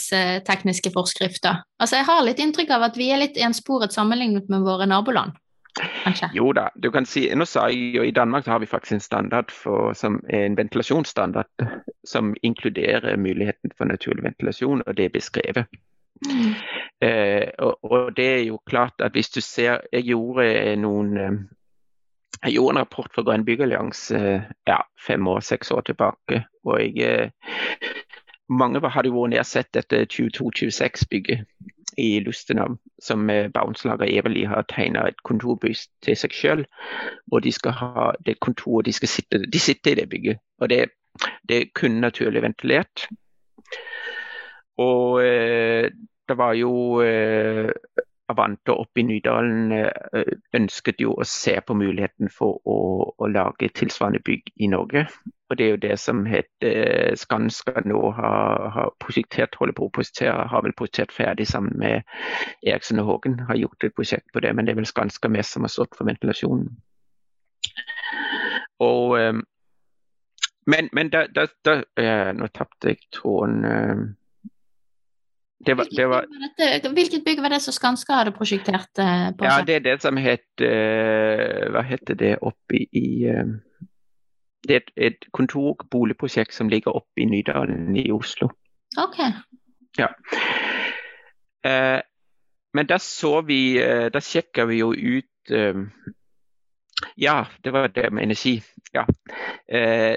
tekniske forskrifter? Altså, Jeg har litt inntrykk av at vi er litt ensporet sammenlignet med våre naboland. Kanskje? Jo da, du kan si, nå sa jeg jo I Danmark så har vi faktisk en standard for, som en ventilasjonsstandard som inkluderer muligheten for naturlig ventilasjon, og det er beskrevet. Mm. Eh, og, og, det er jo klart at hvis du ser Jeg gjorde noen eh, jeg gjorde en rapport for Grønn byggallianse eh, ja, fem år, seks år tilbake. og jeg, eh, Mange hadde vært ned og sett dette 22-26-bygget i Lustenau, som Baunslager Eveli har tegna et kontorbygg til seg selv. Hvor de skal ha det kontoret de skal sitte De sitter i det bygget. og det, det er kun naturlig ventilert. Og eh, det var jo eh, Avante oppe i Nydalen eh, ønsket jo å se på muligheten for å, å, lage tilsvarende bygg i Norge. Og Det er jo det som heter Skanska nå har, har prosjektert, holder på å prosjektere, har vel prosjektert ferdig sammen med Eriksen og Hågen. Har gjort et prosjekt på det, men det er vel Skanska mest som har stått for ventilasjonen. Og, men, men da, da, da, Nå tapte jeg tråden. Det var, det var... Hvilket bygg var det som Skanska hadde prosjektert eh, på? Ja, Det er det som het uh, Hva heter det oppi i uh, Det er et, kontorboligprosjekt som ligger oppe i Nydalen i Oslo. Ok. Ja. Men da så vi Da sjekka vi jo ut Ja, det var det med energi. Ja.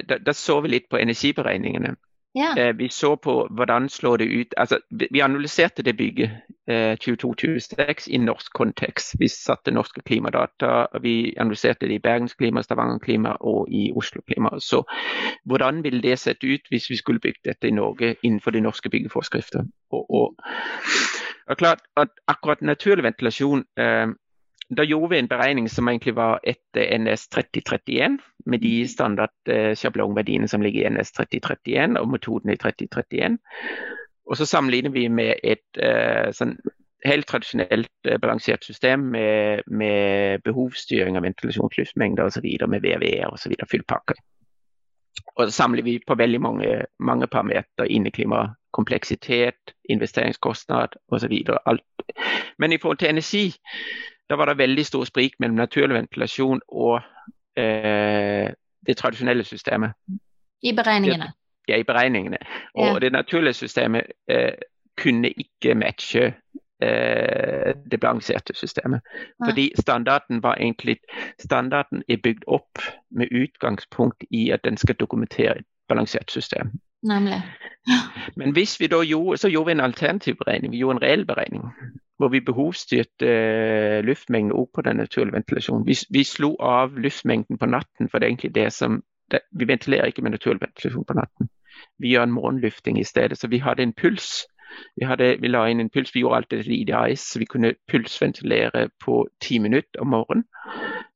Da, da så vi litt på energiberegningene. Ja. Eh, vi så på hvordan slår det ut altså, Vi analyserte det bygget eh, 22-26 i norsk kontekst. Vi satte norske klimadata. Vi analyserte det i Bergensklima, Stavanger-klima og i Oslo-klima. Så hvordan ville det sett ut hvis vi skulle bygd dette i Norge innenfor de norske byggeforskrifter? Og, og, og klart at akkurat naturlig ventilasjon eh, da gjorde vi en beregning som egentlig var etter NS 3031, med de standard standardsjablongverdiene som ligger i NS 3031 og metoden i 3031. Og så sammenligner vi med et uh, sånn helt tradisjonelt uh, balansert system med, med behovsstyring av ventilasjonsluftmengder osv., med VVE osv. fyllpakke. Og så samler vi på veldig mange, mange parametere. Inneklima, kompleksitet, investeringskostnad osv. Men i forhold til energi da var det veldig stor sprik mellom naturlig ventilasjon og eh, det tradisjonelle systemet. I beregningene? Ja, i beregningene. Og Ja. det naturlige systemet eh, kunne ikke matche eh, det balanserte systemet. Fordi standarden var egentlig Standarden er bygd opp med utgangspunkt i at den skal dokumentere et balansert system. Nemlig. Men hvis vi da gjorde, så gjorde vi en alternativ beregning. Vi gjorde en reell beregning. Hvor vi behovsstyrte eh, luftmengden opp på den naturlige ventilasjonen. Vi, vi slo av luftmengden på natten, for det er egentlig det som det, Vi ventilerer ikke med naturlig ventilasjon på natten. Vi gjør en morgenlufting i stedet. Så vi hadde en puls. Vi, hadde, vi la inn en puls, vi gjorde alt det lite ice, så vi kunne pulsventilere på ti minutter om morgenen.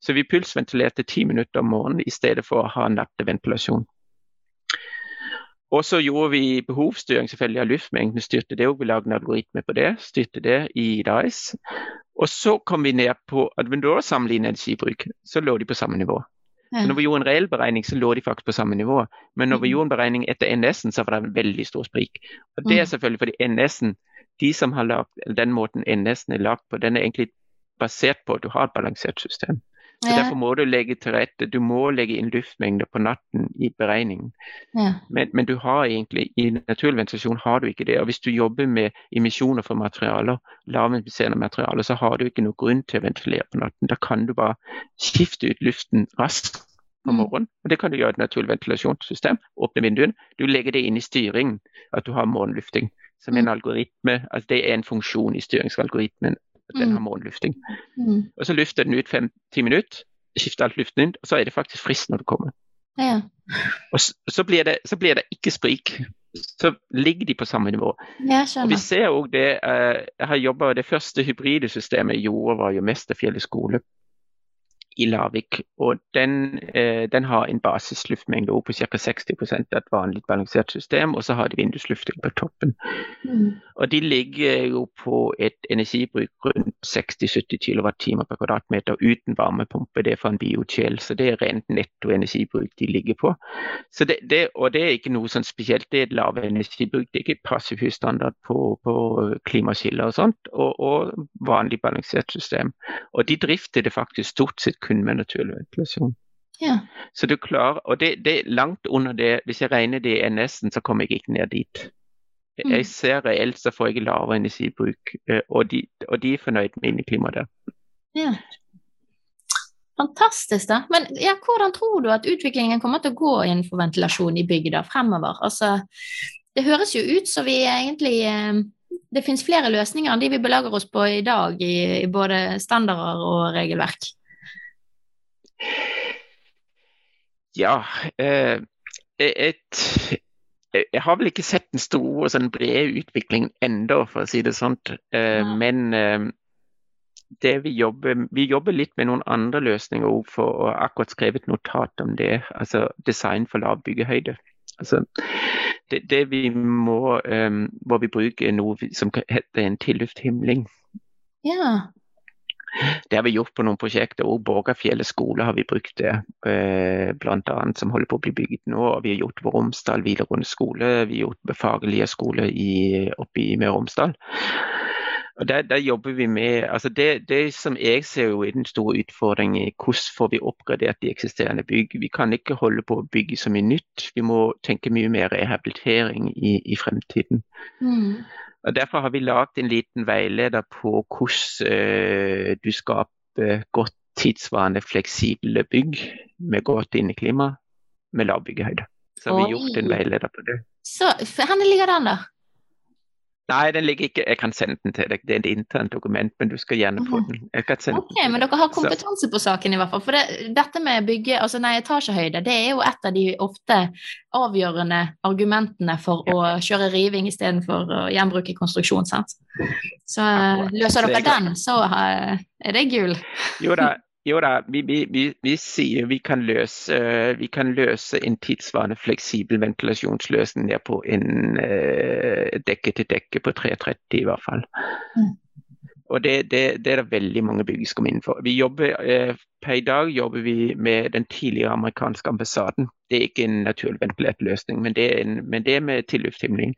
Så vi pulsventilerte ti minutter om morgenen i stedet for å ha natteventilasjon. Og så gjorde vi behovsstyring selvfølgelig av luftmengden, styrte det, og vi lagde en algoritme på det. Styrte det i DICE. Og så kom vi ned på at når du sammenligner energibruk, så lå de på samme nivå. Så Når vi gjorde en reell beregning, så lå de faktisk på samme nivå. Men når vi Mhm. gjorde en beregning etter NS-en, så var det en veldig stor sprik. Og Det er Mhm. selvfølgelig fordi NS-en, de som har lagt, den måten NS-en er lagt på, den er egentlig basert på at du har et balansert system. Så Ja. Derfor må du legge til rette, du må legge inn luftmengder på natten i beregningen. Ja. Men, men du har egentlig, i naturventilasjon har du ikke det. Og hvis du jobber med emisjoner for materialer, lavinfiserende materialer, så har du ikke noen grunn til å ventilere på natten. Da kan du bare skifte ut luften raskt på Mm. morgenen. Og det kan du gjøre i et naturlig ventilasjonssystem. Åpne vinduene. Du legger det inn i styringen, at du har morgenlufting. Som en Mm. algoritme, altså Det er en funksjon i styringsalgoritmen. Den Mm. har morgenlufting. Mm. Og så lufter den ut fem-ti minutter. Skifter alt luften inn, og så er det faktisk frist når du kommer. Ja. Og så, så, blir det, så blir det ikke sprik. Så ligger de på samme nivå. Og vi ser også det, eh, jeg har jobbet, Det første hybride systemet jeg gjorde, var jo Mesterfjellet skole i Larvik. og Den, eh, den har en basisluftmengde på ca. 60 av et vanlig balansert system, og så har de vinduslufting på toppen. Mm. Og De ligger jo på et energibruk rundt 60-70 kWt per kvadratmeter uten varmepumpe. Det er fra en biokjel, så det er rent netto energibruk de ligger på. Så det, det, og det er ikke noe sånn spesielt, det er et lavt energibruk. Det er ikke passivhusstandard på, på klimaskiller og sånt, og, og vanlig balansert system. Og de drifter det faktisk stort sett kun med naturlig ventilasjon. Ja. Så du klarer, og det, det er langt under det, hvis jeg regner det i NS-en, så kommer jeg ikke ned dit. Mm. Jeg ser reelt så får jeg lavere energibruk, eh, og de, og de er fornøyd med inneklimaet der. ja. Fantastisk, da. Men ja, hvordan tror du at utviklingen kommer til å gå innenfor ventilasjon i bygda fremover? Altså, det høres jo ut som vi egentlig eh, Det finnes flere løsninger enn de vi belager oss på i dag, i, i både standarder og regelverk. Ja, eh, et, jeg har vel ikke sett den store sånn brede utviklingen ennå, for å si det sånn. Eh, ja. men eh, det vi jobber Vi jobber litt med noen andre løsninger òg, for å akkurat skrevet notat om det. Altså design for lav byggehøyde. Altså, det, det vi må eh, Hvor vi bruker noe som heter en tillufthimling. Ja. Det har vi gjort på noen prosjekter, og Borgafjellet skole har vi brukt det. bl.a. blant annet, som holder på å bli bygget nå. og Vi har gjort på Romsdal videregående skole, vi har gjort på Fagerlia skole i, oppe i Møre og Romsdal. Og der, der jobber vi med, altså det, det som jeg ser jo er den store utfordringen, er hvordan får vi oppgradert de eksisterende bygg. Vi kan ikke holde på å bygge så mye nytt, vi må tenke mye mer rehabilitering i, i fremtiden. Mm. Og Derfor har vi lagd en liten veileder på hvordan øh, du skaper godt tidsvarende, fleksible bygg med godt inneklima med lav byggehøyde. Så har vi gjort en veileder på det. Så hvor ligger den, da? Nei, den ligger ikke Jeg kan sende den til deg. Det er et internt dokument, men du skal gjerne få den. Kan sende Ok, den men dere har kompetanse på saken i hvert fall. For det, dette med bygge, altså nei, etasjehøyde, det er jo et av de ofte avgjørende argumentene for å kjøre riving istedenfor å gjenbruke konstruksjon, sant. Så løser dere den, så eh, er det gull. Jo da, jo da vi, vi, vi, vi sier vi kan, løse, eh, vi kan løse en tidsvarende fleksibel ventilasjonsløsning ned på en uh, dekke til dekke på 330 i hvert fall. Mm. Og det, det, det er det veldig mange bygg som kommer innenfor. Vi jobber, eh, per i dag jobber vi med den tidligere amerikanske ambassaden. Det er ikke en naturlig ventilert løsning, men det er, en, men det er med tillufthimling.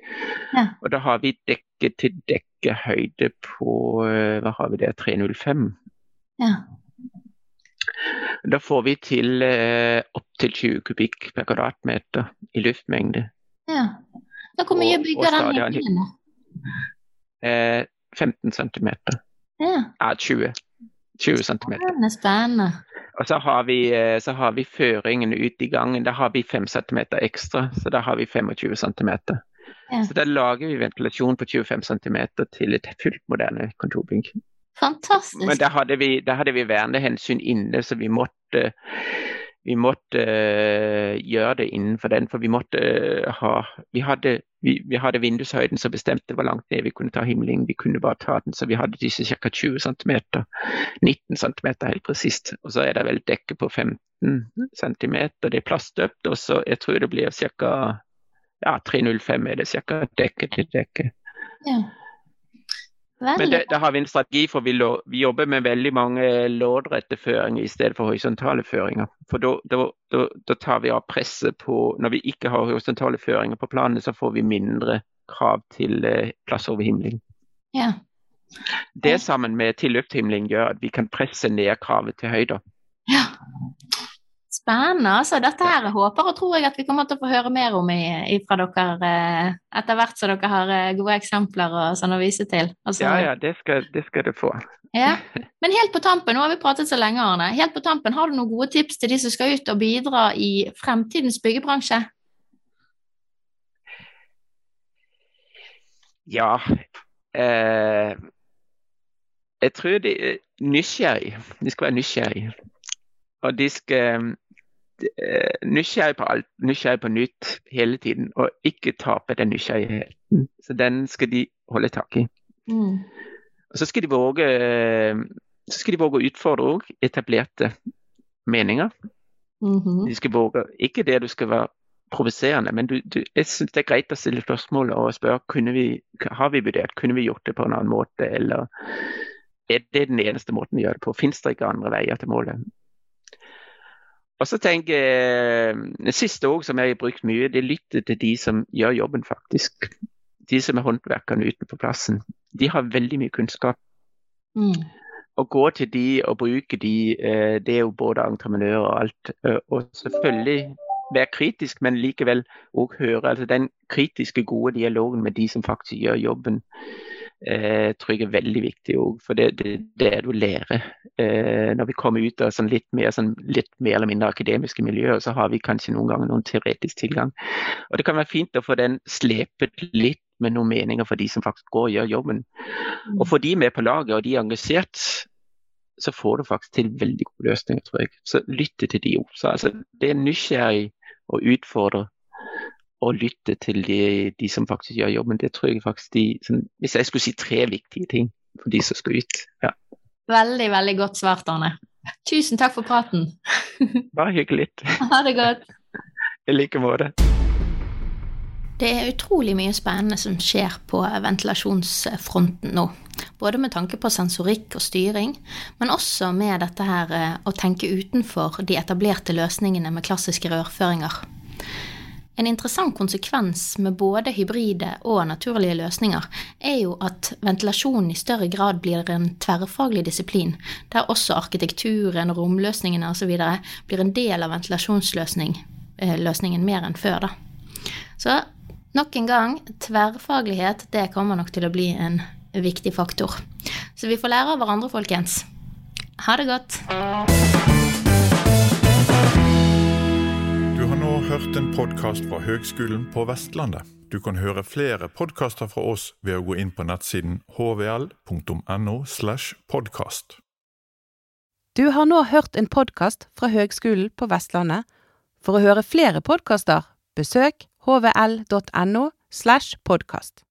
Ja. Og da har vi dekke til dekke høyde på eh, hva har vi der, 305 Ja. Da får vi til eh, opptil 20 kubikk per kvadratmeter i luftmengde. ja. hvor mye bygger den stadion- Eh, 15 cm. Ja, Ja, 20. 20 cm. spennende, spennende. Og så har, vi, eh, så har vi føringen ut i gangen. Da har vi 5 cm ekstra, så da har vi 25 cm. Ja. Så da lager vi ventilasjon på 25 cm til et fullt moderne kontorbygg. Fantastisk. Men da hadde vi, da hadde vi vernehensyn inne, så vi måtte, vi måtte uh, gjøre det innenfor den. For vi måtte uh, ha Vi hadde, vi, vi hadde vindushøyden som bestemte hvor langt ned vi kunne ta himmelen. Vi kunne bare ta den, så vi hadde disse ca. 20 cm. 19 cm helt presist. Og så er det vel dekke på 15 cm. Det er plastdøpt, og så jeg tror det blir ca. Ja, 305 er det ca. dekke til dekke. ja. Men det, det, har vi en strategi for vi, lo, vi jobber med veldig mange loddrette føringer i stedet for horisontale føringer. For da, tar vi av presset på Når vi ikke har horisontale føringer på planene, så får vi mindre krav til eh, plass over himmelen. Ja. Det sammen med tilløpshimling gjør at vi kan presse ned kravet til høyder. ja. Spennende. altså. Dette her håper og tror jeg at vi kommer til å få høre mer om i, i fra dere eh, etter hvert som dere har eh, gode eksempler og sånn å vise til. Altså, Ja, ja, det skal, det skal du få. Ja. Men helt på tampen, nå har vi pratet så lenge, Arne. Helt på tampen, Har du noen gode tips til de som skal ut og bidra i fremtidens byggebransje? Ja. Eh, jeg tror de er nysgjerrige. De skal være nysgjerrige. Og de skal eh, nysgjerrig på alt, nysgjerrig på nytt hele tiden, og ikke tape den nysgjerrigheten. Så den skal de holde tak i. Mm. Og så skal de våge, eh, så skal de våge å utfordre òg etablerte meninger. Mhm. De skal våge, ikke det du skal være provoserende, men du, du, jeg synes det er greit å stille spørsmål og spørre kunne vi, har vi vurdert, kunne vi gjort det på en annen måte, eller er det den eneste måten å gjøre det på? Fins det ikke andre veier til målet? Og så tenker jeg, Det siste òg som jeg har brukt mye, det er lytte til de som gjør jobben, faktisk. De som er håndverkerne utenfor plassen. De har veldig mye kunnskap. Mm. Å gå til de og bruke de, eh, det er jo både entreprenører og alt. eh, Og selvfølgelig være kritisk, men likevel òg høre. altså Den kritiske, gode dialogen med de som faktisk gjør jobben, eh, tror jeg er veldig viktig òg. For det, det, det er du lærer. Eh, når vi kommer ut av sånn litt, mer, sånn litt mer eller mindre akademiske miljøer, så har vi kanskje noen ganger noen teoretisk tilgang. Og det kan være fint å få den slepet litt med noen meninger for de som faktisk går og gjør jobben. Og får de med på laget, og de er engasjert, så får du faktisk til veldig gode løsninger, tror jeg. Så lytte til de også. Altså, det er nysgjerrig å utfordre og lytte til de, de som faktisk gjør jobben. Det tror jeg faktisk de sånn, Hvis jeg skulle si tre viktige ting for de som skal ut. Ja. Veldig, veldig godt svart, Arne. Tusen takk for praten. Bare hyggelig. Ha det godt. I like måte. Det er utrolig mye spennende som skjer på ventilasjonsfronten nå. Både med tanke på sensorikk og styring, men også med dette her eh, å tenke utenfor de etablerte løsningene med klassiske rørføringer. En interessant konsekvens med både hybride og naturlige løsninger er jo at ventilasjonen i større grad blir en tverrfaglig disiplin, der også arkitekturen, romløsningene osv. blir en del av ventilasjonsløsningen mer enn før. da. Så nok en gang, tverrfaglighet det kommer nok til å bli en viktig faktor. Så vi får lære av hverandre, folkens. Ha det godt. Har hørt en podkast fra Høgskolen på Vestlandet. Du kan høre flere podkaster fra oss ved å gå inn på nettsiden hvl.no. slash podkast. Du har nå hørt en podkast fra Høgskolen på Vestlandet. For å høre flere podkaster, besøk hvl.no slash podkast.